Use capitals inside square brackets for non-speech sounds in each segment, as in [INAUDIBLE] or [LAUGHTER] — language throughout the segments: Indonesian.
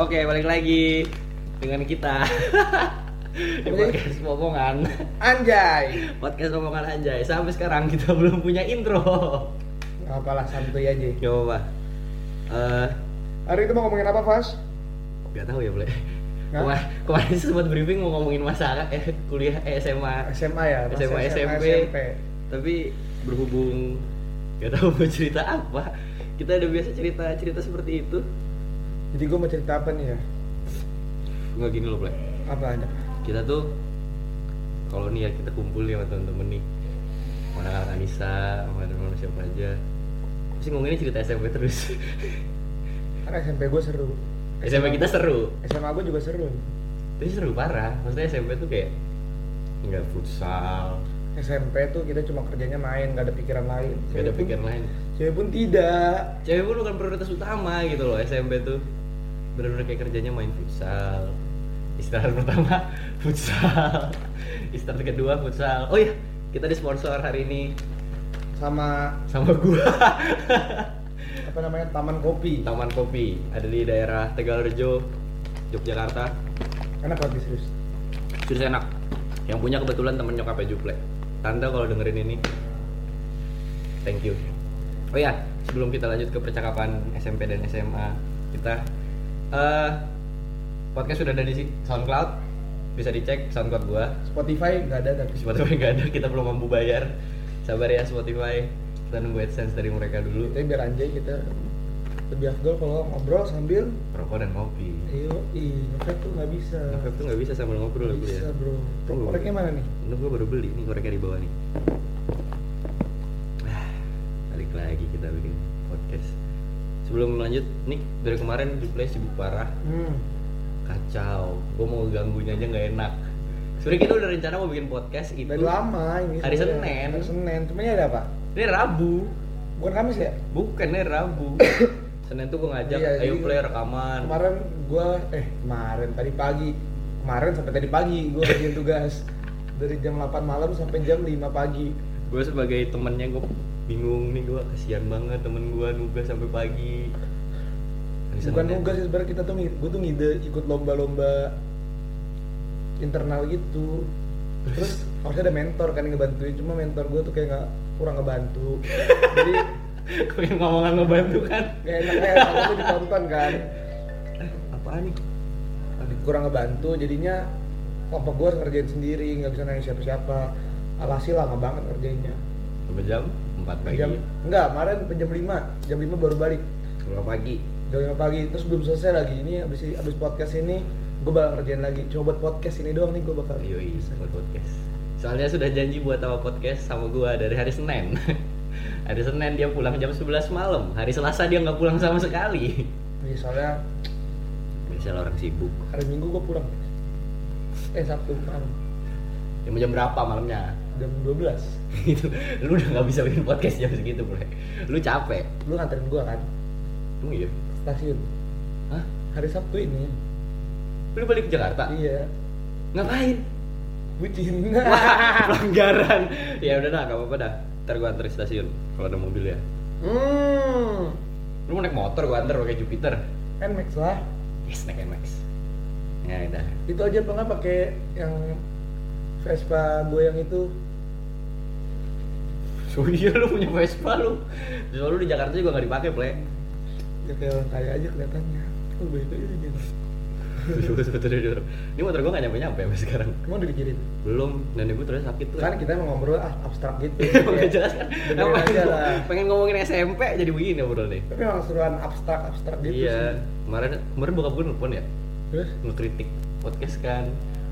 Oke, balik lagi dengan kita [LAUGHS] di podcast Pomongan. Anjay. Podcast Pomongan Anjay. Sampai sekarang kita [LAUGHS] belum punya intro. Apalah santuy aja. Gak apa-apa. Eh, Hari itu mau ngomongin apa, Fas? gak tahu ya, boleh. Kemar kemarin sempat briefing mau ngomongin masa eh kuliah eh, SMA SMA ya, masa SMA, SMP. SMP. tapi berhubung gak tahu mau cerita apa kita udah biasa cerita cerita seperti itu Jadi gue mau cerita apa nih ya? nggak gini loh Ble. Apa aja? kita tuh kalau nih ya kita kumpul nih sama temen-temen nih mana kakak Anissa sama temen siapa aja pasti ngomonginnya cerita SMP terus [LAUGHS] Karena SMP gue seru. SMP kita seru SMA gue juga seru. tapi seru parah maksudnya SMP tuh kayak nggak futsal SMP tuh kita cuma kerjanya main, gak ada pikiran lain. nggak ada pikiran lain. Cewek pun tidak. cewek pun bukan prioritas utama gitu loh SMP tuh. Bener-bener kayak kerjanya main futsal. Istirahat pertama [LAUGHS] futsal. Istirahat kedua futsal. Oh iya kita di sponsor hari ini. Sama sama gua. [LAUGHS] Apa namanya? Taman Kopi. Taman Kopi ada di daerah Tegalrejo Yogyakarta. Enak banget serius. serius enak. Yang punya kebetulan temen nyokapnya Juple Tante kalau dengerin ini. Thank you. Oh ya sebelum kita lanjut ke percakapan SMP dan SMA kita eh podcast sudah ada di SoundCloud. Bisa dicek SoundCloud gua. Spotify nggak ada tapi. Spotify nggak ada kita belum mampu bayar. Sabar ya Spotify. Kita nunggu AdSense dari mereka dulu. Tapi biar anjay kita lebih afdol kalau ngobrol sambil rokok dan kopi ayo ih ngefek tuh nggak bisa. Ngevap tuh nggak bisa sambil ngobrol Nggak ya bisa ya bro. Tunggu. Koreknya mana nih? Ini gue baru beli nih koreknya di bawah nih. Ah, Balik lagi kita bikin podcast. Sebelum lanjut, nih dari kemarin di play sibuk parah, Hmm. kacau. Gue mau gangguin aja nggak enak. Sebenernya kita udah rencana mau bikin podcast itu Dari lama ini. hari. Senin. Hari Senin. Cuma ini ada apa? Ini Rabu, Bukan Kamis ya? bukan ini Rabu. [COUGHS] Senin tuh gue ngajak, Iya, ayo play rekaman. Kemarin gua eh kemarin tadi pagi. Kemarin sampai tadi pagi gua kerjain tugas dari jam 8 malam sampai jam 5 pagi. Gue sebagai temennya gue bingung nih gue kasihan banget temen gue nugas sampai pagi. Hari Bukan nugas sih sebenarnya kita tuh gua tuh ngide ikut lomba-lomba internal gitu. Terus [LAUGHS] harusnya ada mentor kan yang ngebantuin, cuma mentor gua tuh kayak nggak kurang ngebantu. [LAUGHS] Jadi Pengen ngomongan ngebantu kan? gak enak kayak sama tuh ditonton kan. Apaan nih? kurang ngebantu jadinya kelompok gue harus ngerjain sendiri nggak bisa nanya siapa-siapa alhasil lama banget ngerjainnya Berapa jam? 4 pagi. jam enggak kemarin sampai jam 5 jam 5 baru balik Berapa pagi? jam 5 pagi terus belum selesai lagi ini abis abis podcast ini gue bakal ngerjain lagi coba buat podcast ini doang nih gue bakal Yoi, buat podcast. Soalnya sudah janji buat awal podcast sama gua dari hari Senin. [LAUGHS] hari Senin dia pulang jam 11 malam. Hari Selasa dia nggak pulang sama sekali. Nih, soalnya orang sibuk. hari minggu gue pulang eh sabtu malam Jam jam berapa malamnya? jam 12 [LAUGHS] itu lu udah nggak bisa bikin podcast jam segitu bro. Lu capek. lu nganterin gue kan Emang iya? stasiun Hah? hari sabtu ini Lu balik ke Jakarta? iya Ngapain? bucin [LAUGHS] pelanggaran. ya udah dah, gak apa-apa dah. Ntar gua antar di stasiun kalau ada mobil ya. hmm Lu mau naik motor gua antar pakai Jupiter. Nmax lah Yes, naik Max. Ya udah. itu aja apa nggak pakai yang Vespa gue yang itu So [LAUGHS] iya lu punya Vespa lu. Soalnya lu di Jakarta juga gak dipakai, Ple. ya kayak orang kaya aja kelihatannya oh baik aja dia Ini motor gua gak nyampe-nyampe sampai sekarang. emang udah dikirim Belum, nenek gua terus sakit tuh. kan kita emang ngobrol ah, abstrak gitu [LAUGHS] Gak jelas kan? Lah. [LAUGHS] pengen ngomongin SMP jadi begini bro nih. tapi emang seruan abstrak abstrak gitu iya, sih kemarin kemarin bokap gue nelfon ya, terus ngekritik podcast kan.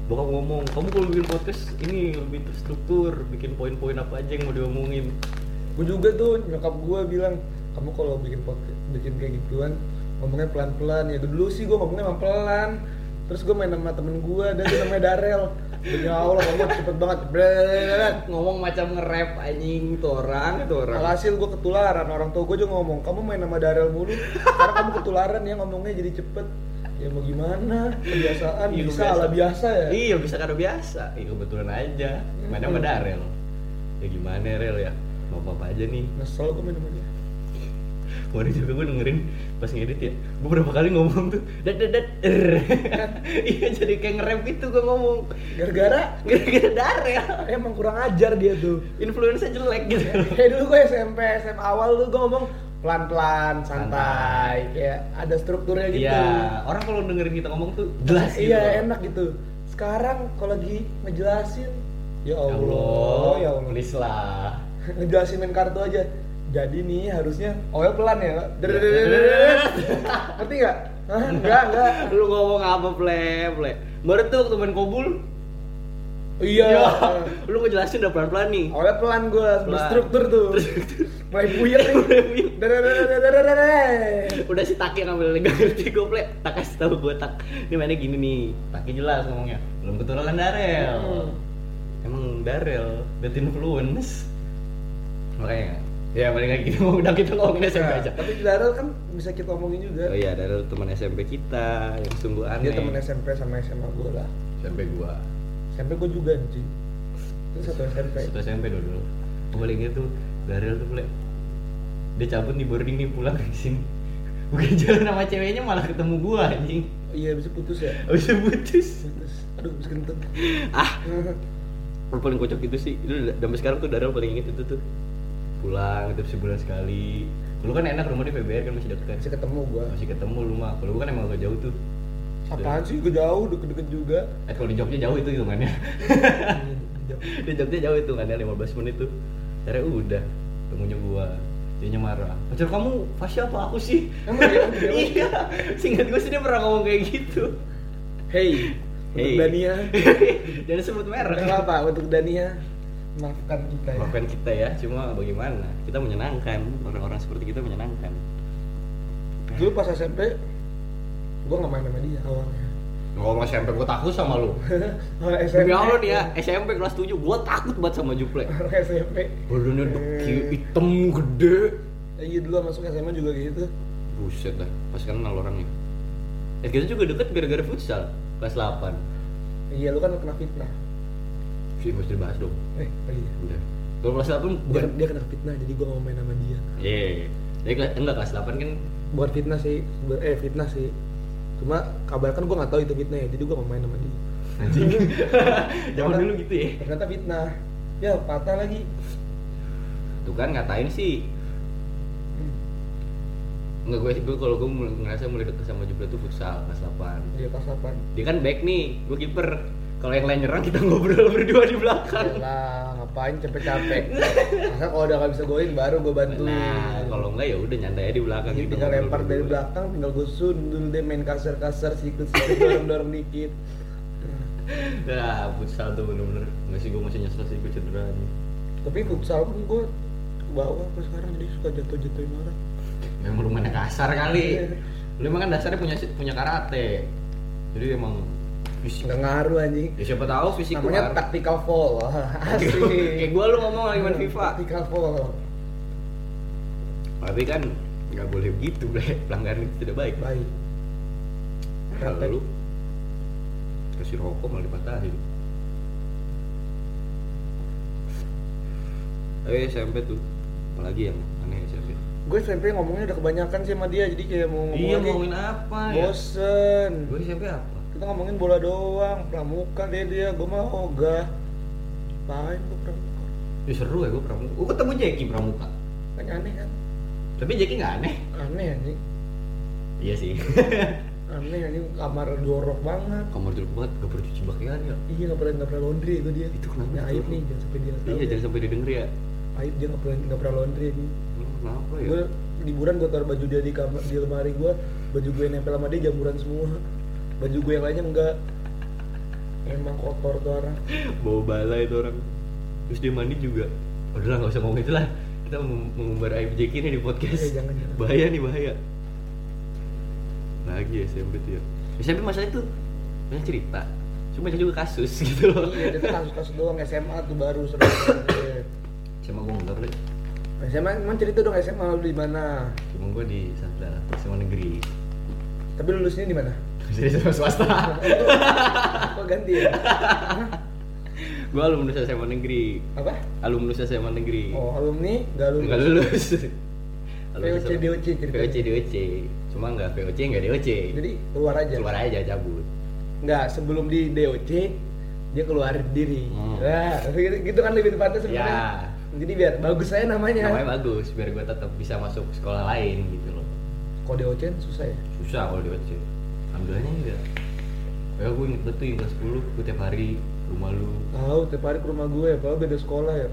Bokap ngomong, kamu kalau bikin podcast ini lebih terstruktur, bikin poin-poin apa aja yang mau diomongin. gue juga tuh nyokap gue bilang kamu kalau bikin podcast bikin kayak gituan ngomongnya pelan pelan ya dulu sih gue ngomongnya emang pelan terus gue main sama temen gue dan dia namanya Darel demi Allah ngomong cepet banget Bret. Ngomong macam nge-rap anjing tuh orang, tuh orang. Alhasil gue ketularan, orang tua gue juga ngomong, kamu main sama Darel mulu, karena kamu ketularan ya ngomongnya jadi cepet. Ya mau gimana, kebiasaan Iya, bisa biasa. ala biasa ya. Iya bisa karena biasa. Iya kebetulan aja. Main sama Darel. Ya gimana Rel ya? Mau apa aja nih. Nyesel gue main sama dia. Kemarin juga gue dengerin pas ngedit ya. Gue berapa kali ngomong tuh dat dat dat. [LAUGHS] Iya jadi kayak nge-rap gitu gue ngomong. Gara-gara? Gara-gara darel emang kurang ajar dia tuh. Influence jelek gitu. [LAUGHS] Kayak dulu gue SMP SMA awal tuh gue ngomong pelan-pelan santai. Kayak ada strukturnya gitu. Iya orang kalau dengerin kita ngomong tuh jelas gitu iya enak gitu. Sekarang kalau lagi ngejelasin ya ya Allah Allah ya Allah. please lah. [LAUGHS] Ngejelasin main kartu aja jadi nih harusnya oil pelan ya [LAUGHS] ngerti nggak enggak enggak lu ngomong apa ple ple baru tuh temen kobul Iya, lu ngejelasin udah pelan-pelan nih. oil pelan gue, struktur tuh. [LAUGHS] Mulai buyar [LAUGHS] nih. Udah si Taki ngambil gak ngerti gue play. Tak kasih tahu gue tak. Ini mainnya gini nih. Taki jelas ngomongnya. Belum keturunan Darel. Hmm. Emang Darel, betin influence. Makanya ya paling gitu udah kita ngomongin SMP Nah, aja. tapi Darel kan bisa kita omongin juga. Oh iya Darel teman SMP kita yang sungguh aneh. dia temen SMP sama SMA gue lah. SMP gua. SMP gue juga anjing. Itu satu SMP satu SMP dulu dulu. Gua paling inget tuh Darel tuh boleh dia cabut di boarding nih pulang ke sini. Bukan jalan sama ceweknya malah ketemu gua anjing. Iya bisa putus ya? Habis itu putus. Putus. Aduh bisa kentut. Ah. Yang paling kocok itu sih. Itu udah- sampai sekarang tuh Darel paling inget itu tuh pulang itu sebulan sekali. Lu kan enak rumah di PBR kan masih deket. Masih ketemu gue masih ketemu lu mah kalau gua kan emang agak jauh tuh. Apaan sih? Gue jauh deket-deket juga. Eh kalau di Jogja jauh itu hitungannya. Jauh. [LAUGHS] di Jogja jauh hitungannya 15 menit tuh. Akhirnya udah temunya gua. Dia marah. Pacar kamu Fasya apa aku sih? Emang dia- dia- [LAUGHS] iya. singkat gue sih dia pernah ngomong kayak gitu. Hey untuk Hey. Dania. [LAUGHS] Jangan sebut merek. Apa untuk Dania maafkan kita ya. Maafkan kita ya cuma bagaimana? Kita menyenangkan orang-orang seperti kita menyenangkan. Dulu pas SMP gue gak main sama dia awalnya. Kalau SMP gue takut sama lu. [LAUGHS] Demi Allah nih ya, SMP kelas 7 gue takut banget sama Juple. SMP Badannya deki, hitam, gede. Iya dulu masuk SMA juga gitu. Buset dah, pas kenal orangnya. Eh kita juga deket gara-gara futsal Kelas 8 Iya lu kan kena fitnah Sih mesti dibahas dong. Eh oh iya. Udah Kalau kelas 8 dia, bukan. dia kena fitnah jadi gue gak mau main sama dia. Iya Jadi kelas, enggak kelas 8 kan? Bukan fitnah sih. Eh fitnah sih. Cuma kabar kan gue gak tahu itu fitnah ya Jadi gue gak main sama dia. Anjing. [LAUGHS] Zaman dulu gitu ya? Ternyata fitnah. Ya patah lagi. Tuh kan ngatain sih. Enggak gue, gue kalau gue ngerasa mulai deket sama Juple tuh futsal kelas 8 Dia pas 8 Dia kan back nih, gue kiper Kalau yang lain nyerang kita ngobrol berdua di belakang. Lah ngapain capek-capek? Masa kalau udah gak bisa golin baru gue bantu Nah, kalau enggak ya udah nyantai aja di belakang Jadi gitu, tinggal lempar dari belakang tinggal gue sundul deh main kasar-kasar sikut-sikut dorong-dorong dikit. Nah, futsal tuh bener-bener. Nggak sih gue masih nyesel sih gue cedera nih Tapi futsal pun gue ke bawah apa sekarang jadi suka jatuh-jatuhin orang. Memang lu mainnya kasar kali. Iya. Lu emang kan dasarnya punya punya karate. Jadi emang fisik. Nggak ngaruh anjing. Ya siapa tahu fisik gua Namanya kan. tactical fall [LAUGHS] Asik. Kayak gue lu ngomong lagi main FIFA Tactical fall Tapi kan nggak boleh begitu bre. Pelanggaran itu tidak baik. Baik. Kalau lu kasih rokok malah dipatahin. Eh SMP tuh Apalagi yang aneh SMP Gue SMP ngomongnya udah kebanyakan sih sama dia Jadi kayak mau ngomong Iya lagi. ngomongin apa ya? Bosen. Gue SMP apa? Kita ngomongin bola doang Pramuka dia dia Gue mah ogah. Lain gue pramuka? Ya seru ya gue pramuka. Gue ketemu Jackie pramuka. Kan aneh kan? Tapi Jackie nggak aneh. Aneh anjing. Iya sih. [LAUGHS] Aneh anjing. Kamar jorok banget. Kamar dulu banget gak pernah cuci pakaian ya. Iya gak pernah, gak pernah laundry itu dia. Itu kenapa tuh? aib nih jangan sampai dia tahu Iya jangan sampai didengar ya. Aib dia gak pernah, gak pernah laundry ini Emang Kenapa ya? Gue liburan gue taruh baju dia di kamar di lemari gue Baju gue nempel sama dia jamuran semua Baju gue yang lainnya enggak. Emang kotor tuh orang. Bawa bala itu orang. Terus dia mandi juga. Udah lah gak usah ngomong itu lah. Kita meng- mengumbar aib Jackie nih di podcast. Eh, jangan, jangan. Bahaya nih bahaya. Lagi SMP tuh ya. SMP masa itu banyak cerita. Cuma banyak juga kasus [LAUGHS] gitu loh. Iya itu kasus-kasus doang. SMA tuh baru seru. Cuma gue enggak boleh SMA emang cerita dong SMA lu di mana? Cuma gue di Santa SMA negeri. Tapi lulusnya di mana? Jadi sama [LAUGHS] swasta Kok ganti ya? [LAUGHS] Gue alumnus SMA negeri Apa? Alumnus SMA negeri Oh alumni gak lulus Nggak lulus Lu VOC, DOC ceritanya. VOC DOC cuma nggak VOC nggak DOC Jadi keluar aja. keluar aja cabut Nggak, sebelum di DOC dia keluarin diri. Hmm. Nah, gitu, gitu kan lebih tepatnya sebenarnya. Ya. Jadi biar bagus saya namanya. namanya bagus biar gue tetap bisa masuk sekolah lain gitu loh Kalau DOC susah ya. susah kalau DOC alhamdulillahnya enggak ya gue inget betul yang kelas 10 gue tiap hari ke rumah lu Tahu tiap hari ke rumah gue, padahal beda sekolah ya.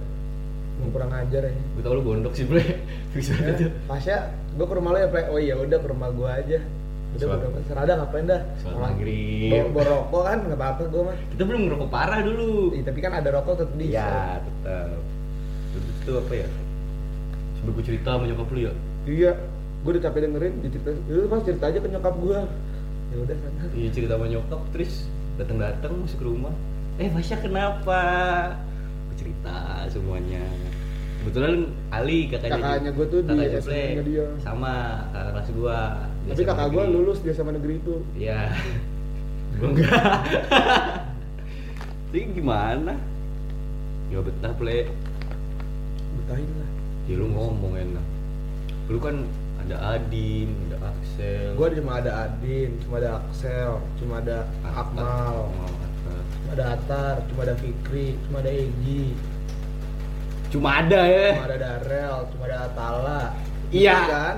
Mau kurang ajar ya. gue tau lu gondok sih bre [LAUGHS] bisa Ya, aja Pasya, gue ke rumah lo ya, Pre. Oh iya, udah ke rumah gue aja. Udah Sholat. udah serada ngapain dah? Sholat Orang- maghrib. Bawa, rokok kan, nggak apa-apa gue mah. kita belum ngerokok parah dulu Ih, tapi kan ada rokok tetap di. iya tetap itu apa ya coba gue cerita sama nyokap lu ya Iya, gue udah capek dengerin, dicerita, lu pas cerita aja ke nyokap gue. Ya udah sana. iya cerita sama nyokap terus datang datang masuk ke rumah eh Fasya kenapa gue cerita semuanya kebetulan Ali kakaknya Kakaknya gua tuh di kakak nya dia. sama kakak kelas gua di Tapi kakak gue lulus dia sama negeri itu. Iya. [LAUGHS] Gua enggak. [LAUGHS] Jadi gimana? Ya betah ple. Betahin lah. Ya lu ngomong enak. Lu kan ada Adin, ada Axel. Gue cuma ada Adin, cuma ada Axel, cuma ada Akmal, Oh, cuma ada Atar, cuma ada Fikri, cuma ada Egi, Cuma ada ya. cuma ada Darel, cuma ada Atala. Iya. Gitu kan?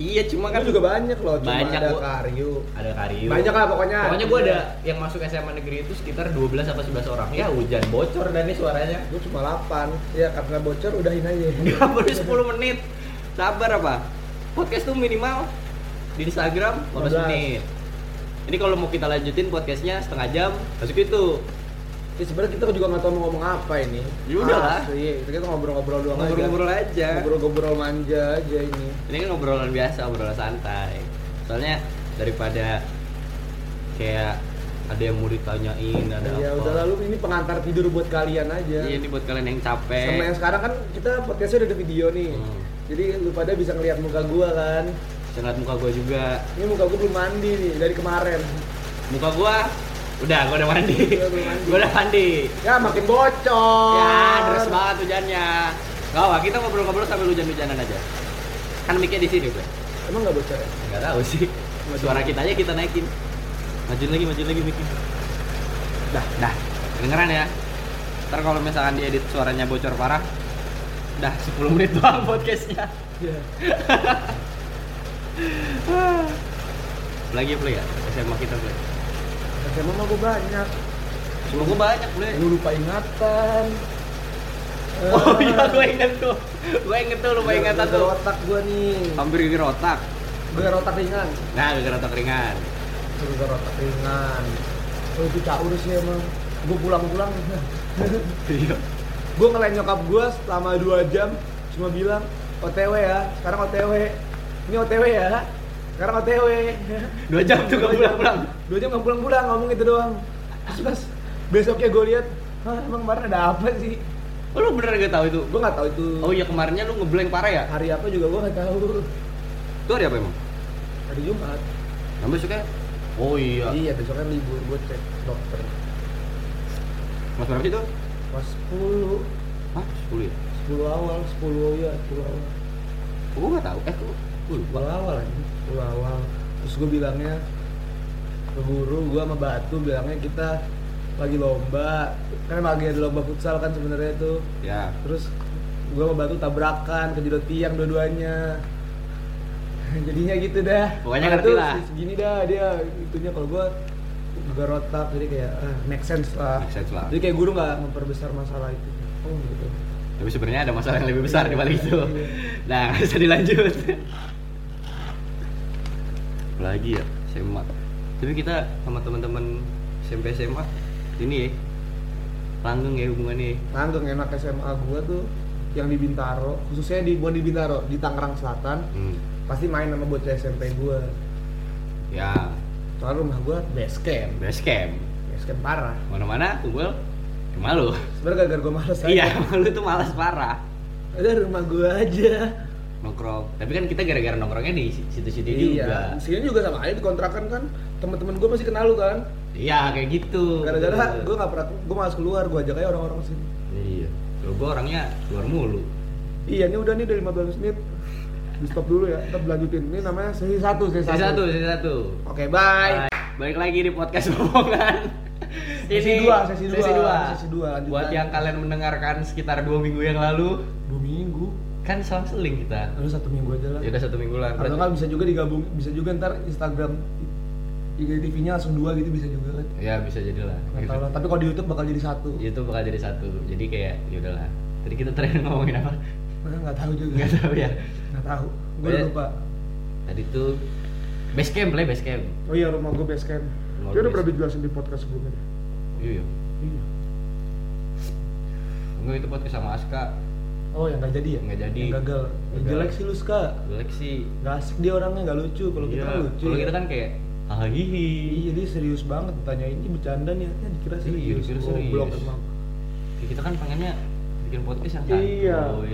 Iya, cuma Kan juga banyak loh, cuma Banyak, ada gua. Karyu. ada Karyo. Banyak lah pokoknya. Pokoknya gua ada yang masuk SMA negeri itu sekitar 12 apa 11 orang. Ya hujan bocor dan ini suaranya. Gue cuma 8 Ya karena bocor udahin aja Enggak baru 10 menit. Sabar apa? Podcast tuh minimal di Instagram 15 15. menit. Ini kalau mau kita lanjutin podcastnya setengah jam, masuk itu. Ya sebenarnya kita juga nggak tahu mau ngomong apa ini Ya udah lah. Asli, kita ngobrol-ngobrol doang Ngobrol-ngobrol aja aja. Ngobrol-ngobrol manja aja ini Ini kan ngobrolan biasa, obrolan santai. Soalnya daripada kayak ada yang mau ditanyain, ada Ya apa. udah lalu ini pengantar tidur buat kalian aja Iya, ini buat kalian yang capek. Sama yang sekarang kan kita podcastnya udah ada video nih Hmm. Jadi lu pada bisa ngeliat muka gua kan Jangan muka gua juga. Ini muka gua belum mandi nih dari kemarin Muka gua udah, gua udah mandi. Gua udah mandi. Ya makin bocor Ya, deras banget hujannya. Gak apa, kita ngobrol-ngobrol sambil hujan-hujanan aja. Kan mic di sini, gue. Emang nggak bocor ya? Nggak tahu sih. Suara kita aja kita naikin. Majuin lagi, majuin lagi mic Dah, dah. Kedengeran ya. Ntar kalau misalkan diedit suaranya bocor parah, dah 10 menit doang [LAUGHS] podcastnya. Iya [LAUGHS] [LAUGHS] Lagi play ya? SMA kita play. SMA mah gua banyak Cuma gue banyak play. Lu lupa ingatan [LAUGHS] Oh iya, gue inget tuh. Gue inget tuh, lupa ingatan tuh. otak gua nih Hampir geger otak. Gara otak ringan Nah, geger otak ringan. Gara otak ringan Oh itu caur sih emang Gua pulang-pulang [LAUGHS] Iya. Gua ngelain nyokap gua selama 2 jam Cuma bilang OTW ya, sekarang OTW Ini OTW ya Sekarang OTW Dua jam tuh gak pulang-pulang. Dua jam gak pulang-pulang, ngomong gitu doang Terus pas besoknya gue lihat Hah emang kemarin ada apa sih? Oh, lu bener gak tahu itu? Gue gak tahu itu Oh iya kemarinnya lu ngeblank parah ya? Hari apa juga gue gak tahu Itu hari apa emang? Hari Jumat Nah besoknya? Oh iya. Iya besoknya libur, gue cek dokter Mas berapa itu? Pas 10 Hah? 10 ya? 10 awal, 10 ya, 10 awal Oh, gue gak tahu. Eh, gue gue lupa. 10 awal aja, 10 awal Terus gue bilangnya ke guru, gue sama Batu bilangnya kita lagi lomba Kan lagi ada lomba futsal kan sebenarnya tuh Ya. Terus gue sama Batu tabrakan, kejedot tiang dua-duanya [LAUGHS] Jadinya gitu dah Pokoknya Nah, ngerti lah. Segini dah dia, itunya kalau gue juga rotak jadi kayak ah, make sense lah Make sense lah. Jadi kayak guru nggak memperbesar masalah itu Oh gitu Tapi sebenarnya ada masalah yang lebih besar di balik itu. iya. Nah, [LAUGHS] bisa dilanjut. Lagi ya, SMA. Tapi kita sama teman-teman SMP SMA ini ya langgeng ya hubungannya. Langgeng enak SMA gua tuh yang di Bintaro, khususnya di bukan di Bintaro, di Tangerang Selatan, Hmm. pasti main sama bocah SMP gua. Ya, Soalnya rumah gua base camp, base camp. base camp parah. Mana-mana kumpul ke malu. Sebenarnya gara-gara gua males aja. Iya, malu tuh malas parah. Udah rumah gua aja. Nongkrong. Tapi kan kita gara-gara nongkrongnya di situ-situ juga. Iya. Sini juga sama aja di kontrakan kan. Temen-temen gua masih kenal lu kan. Iya, kayak gitu. Gara-gara gua nggak pernah, gua malas keluar, gua ajak aja orang-orang sini. Iya. Kalau gua orangnya keluar mulu. Iya, ini udah nih udah 15 menit. di stop dulu ya kita lanjutin ini namanya sesi satu sesi Sesi satu, sesi satu. oke bye Bye. Balik lagi di podcast [LAUGHS] bohongan. Sesi dua, sesi dua, sesi dua. sesi dua. Buat yang kalian mendengarkan sekitar dua minggu yang lalu, dua minggu kan selang-seling kita. lalu satu minggu aja lah Ya udah satu minggu lah. atau nggak bisa juga digabung bisa juga ntar Instagram IGTV-nya langsung dua gitu bisa juga kan Ya bisa jadi lah. Tahu lah. tapi kalau di YouTube bakal jadi satu Itu bakal jadi satu. Jadi kayak ya udahlah. Tadi kita terakhir [LAUGHS] ngomongin apa? Nah, nggak tahu juga Nggak tahu ya. nggak tahu gue lupa Tadi tuh base camp lah, base camp. oh iya rumah gue base camp Rumah dia udah pernah dijelasin di podcast sebelumnya Iya, iya. iya Enggak itu podcast sama Aska. Oh yang nggak jadi ya Nggak jadi. yang gagal Ya, Gagal. jelek sih lu ska Jelek sih. nggak asik dia orangnya nggak lucu kalau kita Iya. kan lucu Kalau ya. kita kan kayak hahihi. iya dia serius banget tanya ini bercanda niatnya dikira Iya, serius dikira serius. Goblok emang Ya, kita kan pengennya bikin podcast yang Iya. santuy.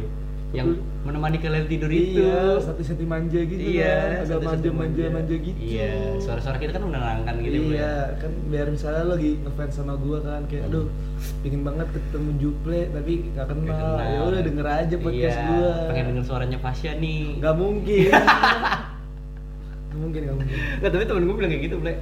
Yang menemani kalian tidur itu. iya satu senti manja gitu Iya, kan agak manja manja manja gitu Iya, suara-suara kita kan menenangkan gitu Bro, ya. iya kan biar misalnya lo lagi ngefans sama gua kan kayak Hmm. aduh pingin banget ketemu Juple tapi gak kenal kenal. ya udah denger aja podcast iya, gua Pengen denger suaranya Fasya nih. nggak mungkin [LAUGHS] mungkin nggak mungkin Nggak, tapi temen gue bilang kayak gitu, Ble.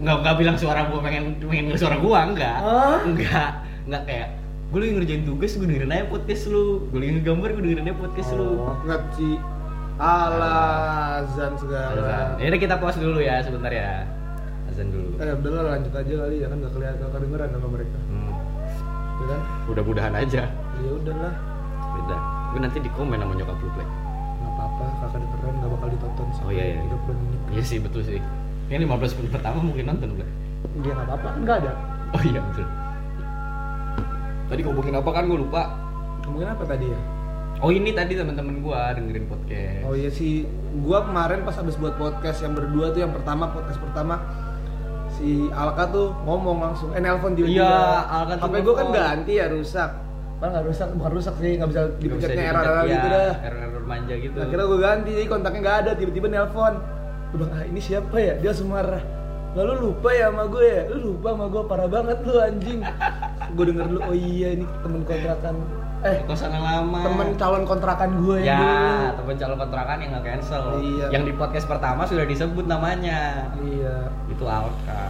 Nggak, nggak bilang suara gue pengen pengen suara gue, enggak. Hah? Enggak, enggak kayak gue lagi ngerjain tugas, gue dengerin aja podcast lu. Gue lagi ngegambar, gue dengerin aja podcast lu. oh, nggak sih ala azan segala Azan. Ya udah kita pause dulu ya sebentar ya. Azan dulu. eh udah lah lanjut aja kali ya kan nggak kelihatan nggak kedengeran sama mereka Hmm. ya kan Mudah-mudahan aja. ya udahlah Beda. Gue nanti di komen sama nyokap lu, Ble. nggak apa-apa kakak dengeran nggak bakal ditonton Oh, iya, iya. 30 menit Iya sih, betul sih. Ini 15 menit pertama mungkin nonton, Ble. dia nggak apa-apa kan nggak ada Oh iya, betul. Tadi ngomongin apa kan gue lupa. ngomongin apa tadi ya Oh ini tadi teman-teman gua dengerin podcast. Oh iya sih, gua kemarin pas habis buat podcast yang berdua tuh yang pertama podcast pertama si Alka tuh ngomong langsung, eh nelpon tiba-tiba. Iya, Alka tuh HP gua kan ganti ya rusak. Kan nggak rusak, bukan rusak sih, nggak bisa dipencetnya dipencet, error error ya, gitu dah. Error-error manja gitu. Akhirnya gua ganti, jadi kontaknya nggak ada, tiba-tiba nelpon. Gua bilang, ah ini siapa ya? Dia langsung marah. Lalu lupa ya sama gue ya? Lu lupa sama gue parah banget lu anjing. Gue denger dulu, oh iya ini temen kontrakan. Eh, kosan yang lama. temen calon kontrakan gue yang Ya, dulu. temen calon kontrakan yang nggak cancel. Iya. Yang di podcast pertama sudah disebut namanya. Iya. Itu Alka.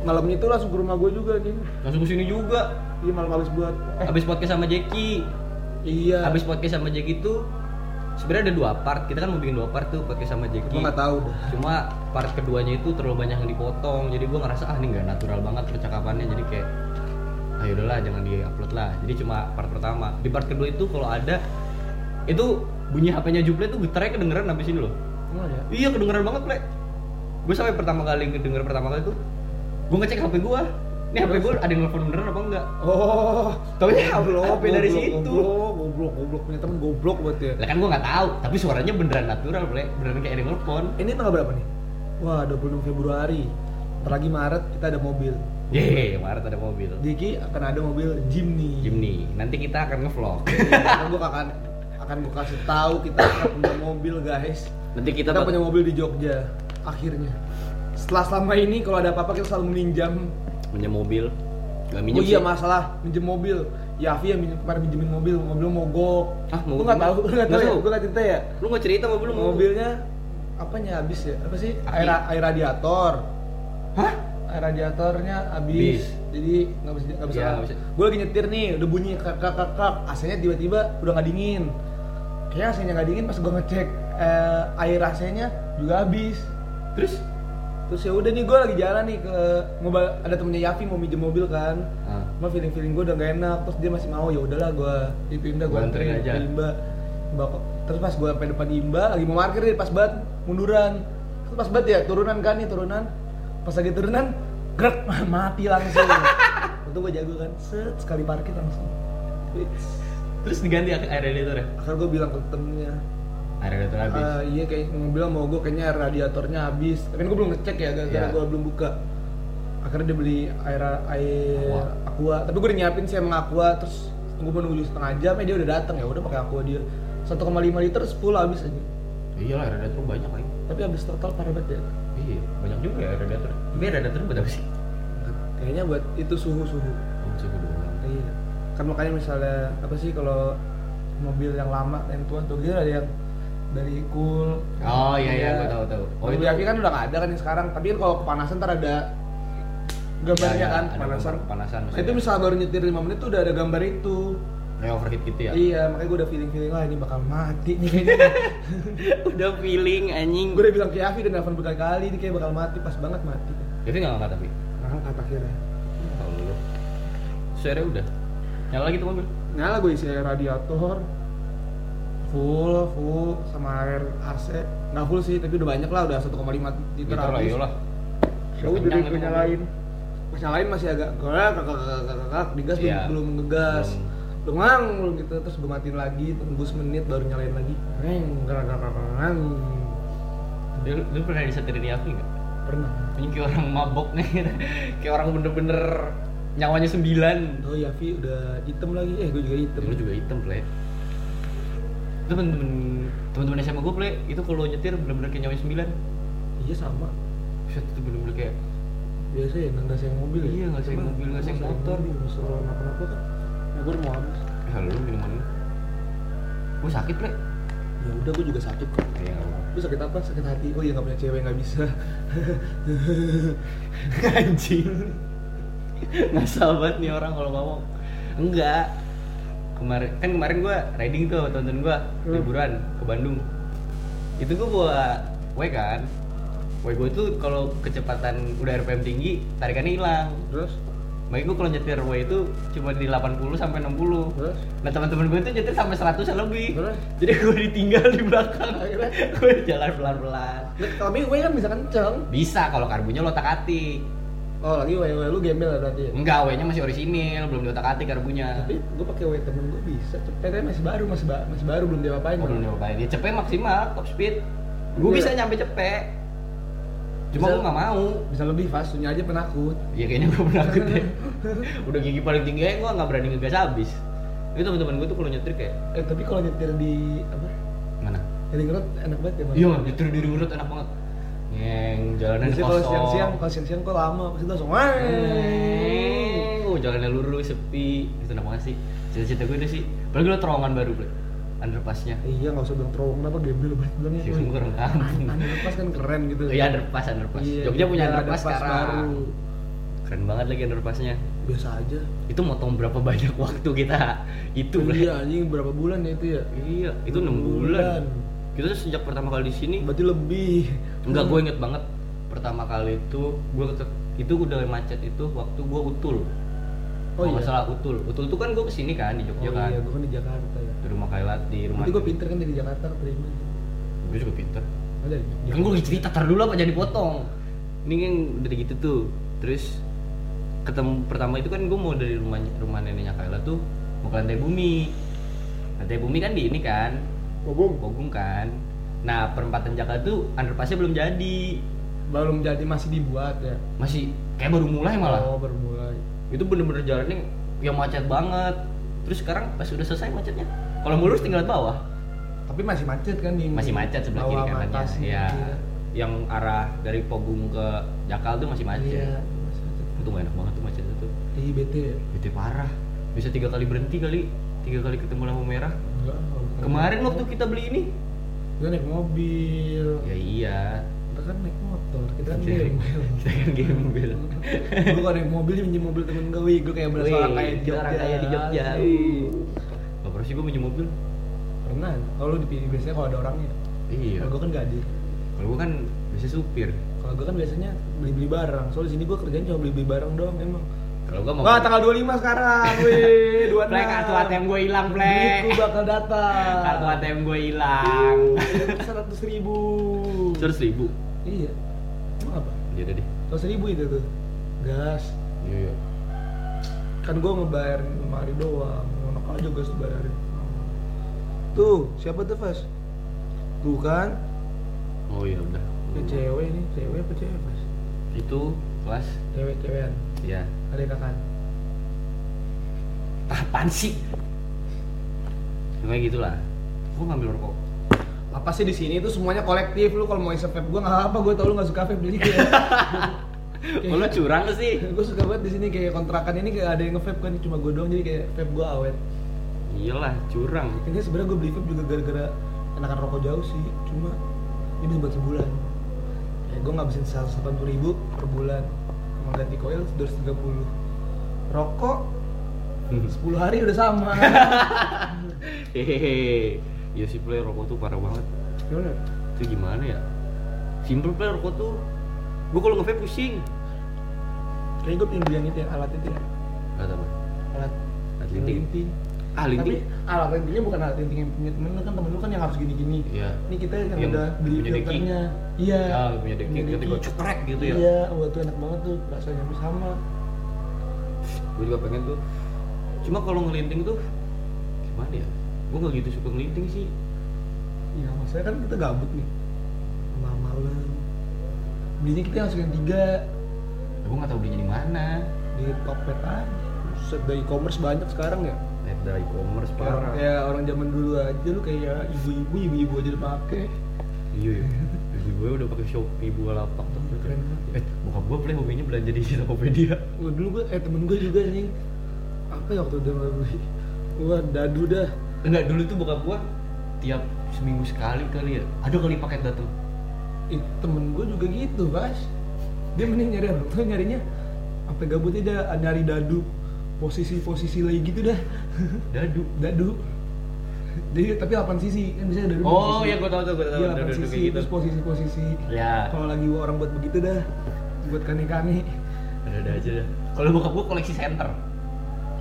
malamnya itu langsung ke rumah gue juga nih Langsung ke sini juga. iya malam habis buat eh Habis podcast sama Jeki. iya Habis podcast sama Jeki tuh sebenarnya ada dua part. Kita kan mau bikin dua part tuh podcast sama Jeki. gue nggak tahu dah cuma part keduanya itu terlalu banyak yang dipotong jadi gue ngerasa ah ini nggak natural banget percakapannya jadi kayak ah yaudahlah jangan di upload lah. Jadi cuma part pertama. Di part kedua itu kalau ada itu bunyi HP-nya Juple tuh getarnya kedengeran habis ini loh. Oh ya iya kedengeran banget Ple. Gue sampai pertama kali ngedenger pertama kali tuh gue ngecek HP gue ini HP gue ada yang nelfon beneran apa enggak? Oh. Taunya HP dari goblok, situ. goblok goblok goblok. Punya temen goblok buat ya. Lah kan gue nggak tahu tapi suaranya beneran natural Ple. Beneran kayak ada yang nelfon. Ini tanggal berapa nih? Wah 26 Februari. Ntar lagi Maret kita ada mobil Yeay, Maret ada mobil. Diki akan ada mobil Jimny. Jimny. Nanti kita akan ngevlog. [LAUGHS] Iya, gue akan akan gue kasih tahu kita akan punya mobil guys. Nanti kita, kita, punya mobil di Jogja akhirnya. Setelah selama ini kalau ada apa-apa kita selalu meminjam. Punya mobil. Gak oh minjem iya sih. masalah. Minjem mobil. Yafi yang minjem, kemarin minjemin mobil. Mobil mogok. Ah, lu mogok nggak gimana? tahu lu nggak tahu Nggak ya? tahu. gue nggak cerita ya? Lu nggak cerita mobil mobilnya apanya? Habis ya? Apa sih? Air air radiator. Hah radiatornya habis. Bis. jadi nggak bisa nggak bisa, nggak bisa. gue lagi nyetir nih udah bunyi kak kak kak kak AC-nya tiba-tiba udah nggak dingin. Kayaknya AC-nya nggak dingin pas gue ngecek eh, air AC-nya juga habis. Terus? Terus ya udah nih gue lagi jalan nih ke mobil ada temennya Yafi mau minjem mobil kan. Ah. feeling feeling gue udah gak enak terus dia masih mau ya udahlah gue ituin dah gue Gua anterin aja. Imba. Terus pas gue sampai depan Imba lagi mau parkir nih pas banget munduran. Terus pas banget ya turunan kan nih turunan pas lagi turunan grek [LAUGHS] mati langsung. Untung gue jago kan set sekali parkir langsung. Terus diganti air radiator ya? Akhirnya gue bilang ke temennya. Air radiator habis. "Ah, iya kayak mobil mau gue kayaknya radiatornya habis. Tapi kan gue belum ngecek ya gara-gara Iya. gue belum buka. Akhirnya dia beli air air Aqua. aqua. Tapi gue udah nyiapin sih emang aqua terus gue mau nunggu setengah jam ya dia udah datang ya udah pakai aqua dia. 1,5 liter 10 habis aja iya lah air radiator banyak lagi. Tapi habis total parah banget ya. Iya banyak juga ya air radiator tapi air radiator buat apa sih. Kayaknya buat itu suhu suhu oh suhu doang. Iya. Kan makanya misalnya apa sih kalau mobil yang lama yang tua tuh dia ada yang dari cool. Oh iya iya, gue tahu tahu. oh itu kan udah nggak ada kan yang sekarang. Tapi kan kalau kepanasan ntar ada gambarnya Ya, ya, kan ada kepanasan. kepanasan, Nah, itu misal baru nyetir 5 menit tuh udah ada gambar itu Ya overheat gitu ya. iya makanya gue udah feeling feeling lah ini bakal mati nih kayaknya [LAUGHS] udah feeling anjing. gue udah bilang ke Yafi dan nelfon berkali-kali ini kayak bakal mati pas banget mati Itu nggak ngangkat tapi. kata akhirnya Tahu lu. Suara udah. Nyala lagi tuh mobil. nyala gue isi radiator full full sama air AC nggak full sih tapi udah banyak lah udah 1,5 liter Liter lah iyalah. Ya udah gue nyalain pas nyalain masih agak kakak kakak kakak kakak digas belum- Iya. belum ngegas Belum. Belum ngang belum gitu terus gue matiin lagi tunggu semenit baru nyalain lagi neng kakak kakak kakak Lu, lu pernah disetirin Yafi nggak? pernah Ini kayak orang mabok nih, [LAUGHS] kayak orang bener-bener nyawanya sembilan. oh Yafi udah hitam lagi eh gue juga hitam Lu juga hitam play. Itu temen-temen temen-temen SMA gue play itu kalau nyetir bener-bener kayak nyawanya sembilan. iya sama Set itu bener-bener kayak biasa ya nggak sayang mobil ya Iya, nggak sayang Cuma mobil, nggak sayang nggak motor. mobil, masalah kenapa-napa kan gue udah mau habis ya lu minuman lu. Gue sakit play. ya udah gue juga sakit kok Iya nggak. Lu sakit apa? Sakit hati. Oh iya nggak punya cewek nggak bisa. [LAUGHS] Anjing. Ngasal banget nih orang kalau ngomong. Enggak. Kemarin kan kemarin gua riding tuh sama temen gua Hmm. liburan ke Bandung. Itu gua bawa W kan. W gua itu kalau kecepatan udah RPM tinggi, tarikannya hilang. Terus? Makanya gua kalau nyetir W itu cuma di 80 sampai 60. Terus? Nah teman-teman gue tuh nyetir sampai 100 lebih. Terus? Jadi gue ditinggal di belakang. Akhirnya? gue jalan pelan-pelan. Nah, Tapi gue kan bisa kenceng. Bisa kalau karbunya lo tak-atik. Oh lagi W W lu gembel ya berarti ya? Enggak, W-nya masih orisinil, belum diotak-atik karbunya. Tapi gue pakai W temen gue bisa. Cepetnya masih baru, masih ba masih baru belum dia apain. Oh, belum nyobain. Dia cepet maksimal, top speed. Gue Iya. bisa nyampe cepet. Cuma gue nggak mau. Bisa lebih fast, punya aja penakut. Ya kayaknya gue penakut deh. Udah gigi paling tinggi aja gue nggak berani ngegas habis. Itu teman-teman gue tuh kalau nyetir kayak Eh tapi kalau nyetir di apa? mana? Di ngerot enak banget ya. Iya, nyetir di urut enak banget. Ngeng, jalanan Biasanya kosong. kalau siang-siang, kalau siang-siang kok lama, pasti langsung wah. Ngeng. Oh, jalannya lurus, sepi. Itu enak banget sih. Cita-cita gue udah sih. Apalagi lo terowongan baru, Bre. Underpassnya. Iya nggak usah bilang terowongan apa gembel banget bilangnya. Sih, gue orang kampung. Underpass kan keren gitu. Iya, underpass, underpass. Iya, Jogja punya ada underpass sekarang. baru. Keren banget lagi underpassnya. Biasa aja. Itu motong berapa banyak [LAUGHS] waktu kita itu. Iya anjing berapa bulan ya itu ya? Iya, itu 6 bulan. Kita tuh sejak pertama kali di sini Berarti lebih. Enggak, gue inget banget pertama kali itu gue itu udah macet itu waktu gue utul. Oh iya? salah utul. Utul tuh kan gue ke sini kan di Jogja oh kan. iya, gue kan di Jakarta ya. Di rumah Kailat di rumah. Nanti gue pinter kan dari Jakarta terima. Gue juga pinter. Ada ya? Ya kan gue lagi cerita tar dulu apa jadi potong. Ini kan udah gitu tuh. Terus ketemu pertama itu kan gue mau dari rumah rumah neneknya Kailat tuh mau ke lantai bumi. Lantai bumi kan di ini kan, Bobong. Bogung kan. Nah perempatan Jakarta tuh underpassnya belum jadi. Belum jadi masih dibuat ya. Masih kayak baru mulai malah. Oh baru mulai. Itu bener-bener jalannya yang macet banget terus sekarang pas udah selesai macetnya kalau mau lurus tinggal bawah Tapi masih macet kan di masih macet sebelah kiri kanannya atasnya, ya iya. yang arah dari Pogung ke Jakal tuh masih macet Iya, masih macet. itu gak enak banget tuh macet itu Ih bete ya? itu parah bisa tiga kali berhenti kali tiga kali ketemu lampu merah Enggak. kemarin waktu kita beli ini Gue naik mobil. ya iya Kita kan naik motor. Kita kan gembel. [LAUGHS] kita kan gembel gue kalau naik mobil minjem mobil temen gue, wih gue kayak berasa orang kaya di Jogja. kaya di Jogja. Gak pernah sih gue minjem mobil Pernah. Kalau lu dipilih biasanya kalau ada orangnya. iya Kalau gue kan gak hadir. kalau gue kan bisa supir Kalau gue kan biasanya beli-beli barang. Soalnya sini gue kerjaan cuma beli-beli barang doang emang. kalau gue mau Wah, tanggal 25 sekarang. Wih, [LAUGHS] 26. Plek kartu ATM gue hilang, Plek. Duitku bakal datang. Kartu ATM gue hilang. Seratus ribu. Seratus ribu. Iya. Udah deh. Seratus ribu itu tuh. Gas. Iya iya. Kan gue ngebayar lemari doang. Enak aja gas dibayarin. Tuh, siapa tuh, Fas? Tuh kan, Oh iya udah. ini cewek nih, cewek apa cewek, Fas? Itu kelas Cewek-cewekan. ya. Ada kakak. Apaan sih? Kayak gitulah. Gue ngambil rokok. Apa sih di sini itu semuanya kolektif lu kalau mau isep vape gue nggak apa gue tau lu nggak suka vape jadi [LAUGHS] kayak Oh, lu curang sih. gue suka banget di sini kayak kontrakan ini kayak ada yang nge-vape kan cuma gue doang jadi kayak vape gue awet. Iyalah, curang. ini sebenarnya gue beli vape juga gara-gara enakan rokok jauh sih cuma ini bisa buat sebulan. Ya gue ngabisin 180 ribu per bulan. Sama ganti koil 230 rokok 10 hari udah sama. [LAUGHS] Hehehe iya sih play rokok tuh parah banget. Gimana? Itu gimana ya? Simple play rokok tuh gue kalau ngevape pusing. Kayaknya gue pengen beli yang itu ya alat itu ya. Gak tau alat Alat linting. linting. ah tapi linting alat lintingnya bukan alat linting yang punya temen lu kan temen lu kan yang harus gini-gini. Iya. Ini kita yang, Yang udah beli filternya. Iya. Ah punya deki. Punya deki. gue cekrek gitu ya. Iya wah tuh enak banget tuh rasanya sama. Gue juga pengen tuh. Cuma kalau ngelinting tuh gimana ya gue nggak gitu suka ngelinting sih. Iya maksudnya kan kita gabut nih. Malam-malam belinya kita langsung yang tiga. Gue nggak tahu belinya di mana. Di Tokped aja. Dari e-commerce banyak sekarang ya. Net dari e-commerce parah. kayak orang zaman dulu aja lu kayak ibu-ibu ibu-ibu aja udah pake. Iya ya ibu gue udah pakai shopee buka lapak tuh Keren banget. eh bokap gue play hobinya belanja di Tokopedia. Wah, dulu gue eh temen gue juga nih apa ya waktu udah beli? Wah dadu dah enggak dulu tuh bokap gue tiap seminggu sekali kali ya. Ada kali paket datang Ih, temen gue juga gitu pas dia mending nyari apa? Tuh nyarinya apa gabutnya dia nyari dadu. Posisi-posisi lagi gitu dah. [LAUGHS] Dadu. Dadu. Jadi tapi 8 sisi. Kan bisa dadu oh posisi. ya gue tau tuh gue tau Iya, dadu 8 dadu sisi gitu. terus posisi-posisi. Ya. Kalau lagi orang buat begitu dah. Buat kani-kani ada ada aja. Dah kalau bokap gue koleksi center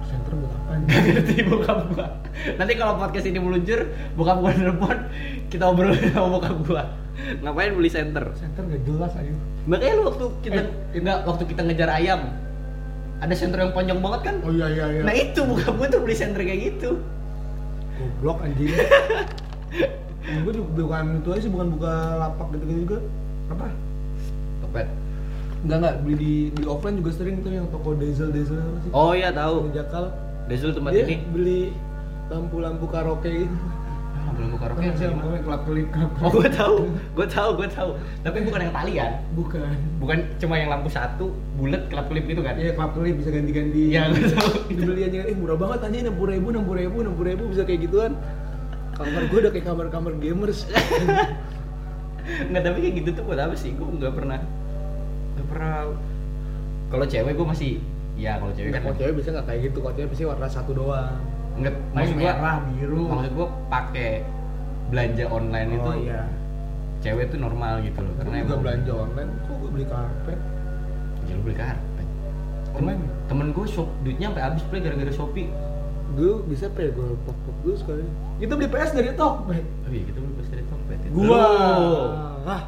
center buat apa Gak ngerti bokap gua Nanti kalau podcast ini meluncur Bokap gua nelfon Kita obrol sama bokap gua. Ngapain beli center? center gak jelas ayo Makanya lu waktu kita Eh, Enggak, waktu kita ngejar ayam Ada center yang panjang banget kan? oh iya iya iya. Nah itu bokap gua tuh beli center kayak gitu. Goblok anjing. [LAUGHS] Gue juga bukan itu aja sih bukan buka lapak gitu gitu juga. Apa? Topet Enggak enggak beli di di offline juga sering tuh yang toko diesel diesel apa sih? Oh iya tahu. Di Jakal. Desul tempat Dia ini. beli lampu-lampu karaoke gitu. Ah, buka Kan rokok sih lampu yang kelap kelip kelap. Oh gue tahu, gue tahu, gue tahu. Tapi bukan yang talian, Bukan. bukan cuma yang lampu satu, bulat kelap kelip gitu kan? Iya kelap kelip bisa ganti-ganti. Iya, gue tahu. Dibeli aja eh murah banget aja enam puluh ribu enam puluh ribu enam puluh ribu bisa kayak gituan. Kamar gue udah kayak kamar-kamar gamers. [LAUGHS] Nggak tapi kayak gitu tuh buat apa sih? Gue nggak pernah, nggak pernah. Kalau cewek gue masih, ya kalau cewek kan Kalau cewek bisa nggak kayak gitu, kalau cewek pasti warna satu doang. nggak. Maksud gue, merah, biru. maksud gue pakai belanja online itu, Oh iya. cewek tuh normal gitu loh. Karena juga belanja online, kok gue beli karpet? ya lu beli karpet. Online? Temen, temen gue shop duitnya sampai habis play gara-gara shopee. Dulu bisa apa ya gue pop-pop dulu sekali. Kita beli PS dari Tokped. Oh iya kita beli pas dari Tokped. ya. Gua. Ah,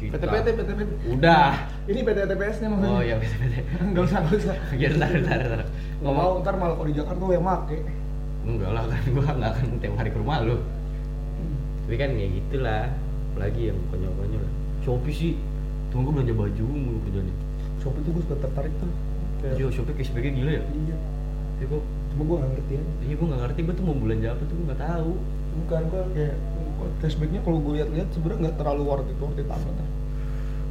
Kita. PT-PT, PT-PT. Udah. Ini PT-TPS nya maksudnya. Oh iya PT-PT. Enggak [LAUGHS] usah, enggak usah. [LAUGHS] Ya ntar ntar ntar. Nggak mau ntar malah kalau di Jakarta yang make. Enggak lah kan gua nggak akan tiap hari ke rumah lu. Tapi kan ya gitulah. Apalagi yang konyol-konyol. Shopee sih. Tunggu gua belanja baju mulu kerjanya. Shopee tuh gue suka tertarik tuh. Kayak- Yo, Shopee cashbacknya gila ya. Iya. Tapi gua, Cuma gue nggak ngerti aja. iya gua nggak ngerti gua tuh mau belanja apa tuh gua nggak tahu. Bukan gue kayak cashbacknya kalau gue lihat-lihat sebenarnya nggak terlalu worth it worth it amat.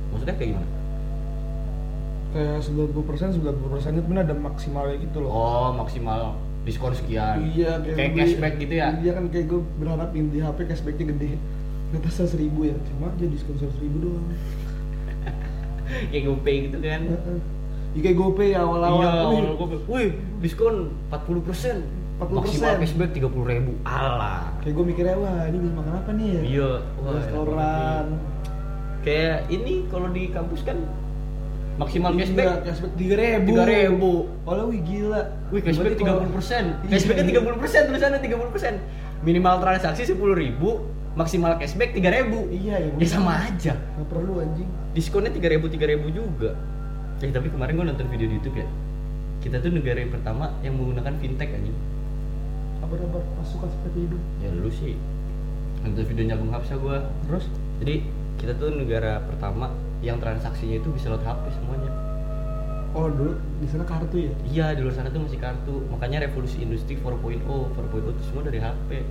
Maksudnya kayak gimana? Kayak 90 persen 90 persen itu benar ada maksimalnya gitu loh. Oh, maksimal diskon sekian. Iya, Kayak beli- cashback gitu ya. Iya kan kayak gue berharapin di HP cashbacknya gede. Ngetes seratus ribu ya, cuma aja diskon seratus ribu doang. [LAUGHS] kayak GoPay gitu kan. Iya kayak GoPay ya awal-awal. Iya, Wih, awal GoPay. Wih, diskon 40%. 40%. Maksimal cashback 30 ribu. Alah. Kayak gue mikirnya wah ini bisa makan apa nih ya? Iya, wah, Restoran. Kayak ini kalau di kampus kan maksimal Iya, cashback cashback tiga ribu. 3000. Walau wih gila. Wih, cashback kalau- 30 persen. [LAUGHS] Iya, Cashbacknya iya. 30 persen, tulisannya 30 persen. Minimal transaksi 10 ribu, maksimal cashback 3 ribu. Iya ya. Ya sama aja. Gak perlu anjing. Diskonnya 3 ribu, 3 ribu juga. Eh, tapi kemarin gue nonton video di YouTube ya. Kita tuh negara yang pertama yang menggunakan fintech anjing. Kabar-kabar pasukan seperti itu. Ya lu sih. Nonton videonya Agung Hapsa gue. Terus? Jadi kita tuh negara pertama yang transaksinya itu bisa lewat HP semuanya. Oh dulu di sana kartu ya? Iya di luar sana tuh masih kartu. Makanya revolusi industri 4.0, 4.0 itu semua dari HP.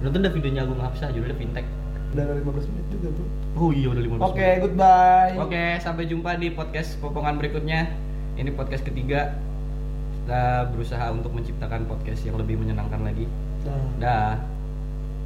Nonton dah videonya Agung Hapsa judulnya fintech. Udah 15 menit juga tuh. Oh iya udah 15 Oke, menit. goodbye. Oke, sampai jumpa di podcast potongan berikutnya. Ini podcast ketiga. Kita berusaha untuk menciptakan podcast yang lebih menyenangkan lagi. Dah. Dah.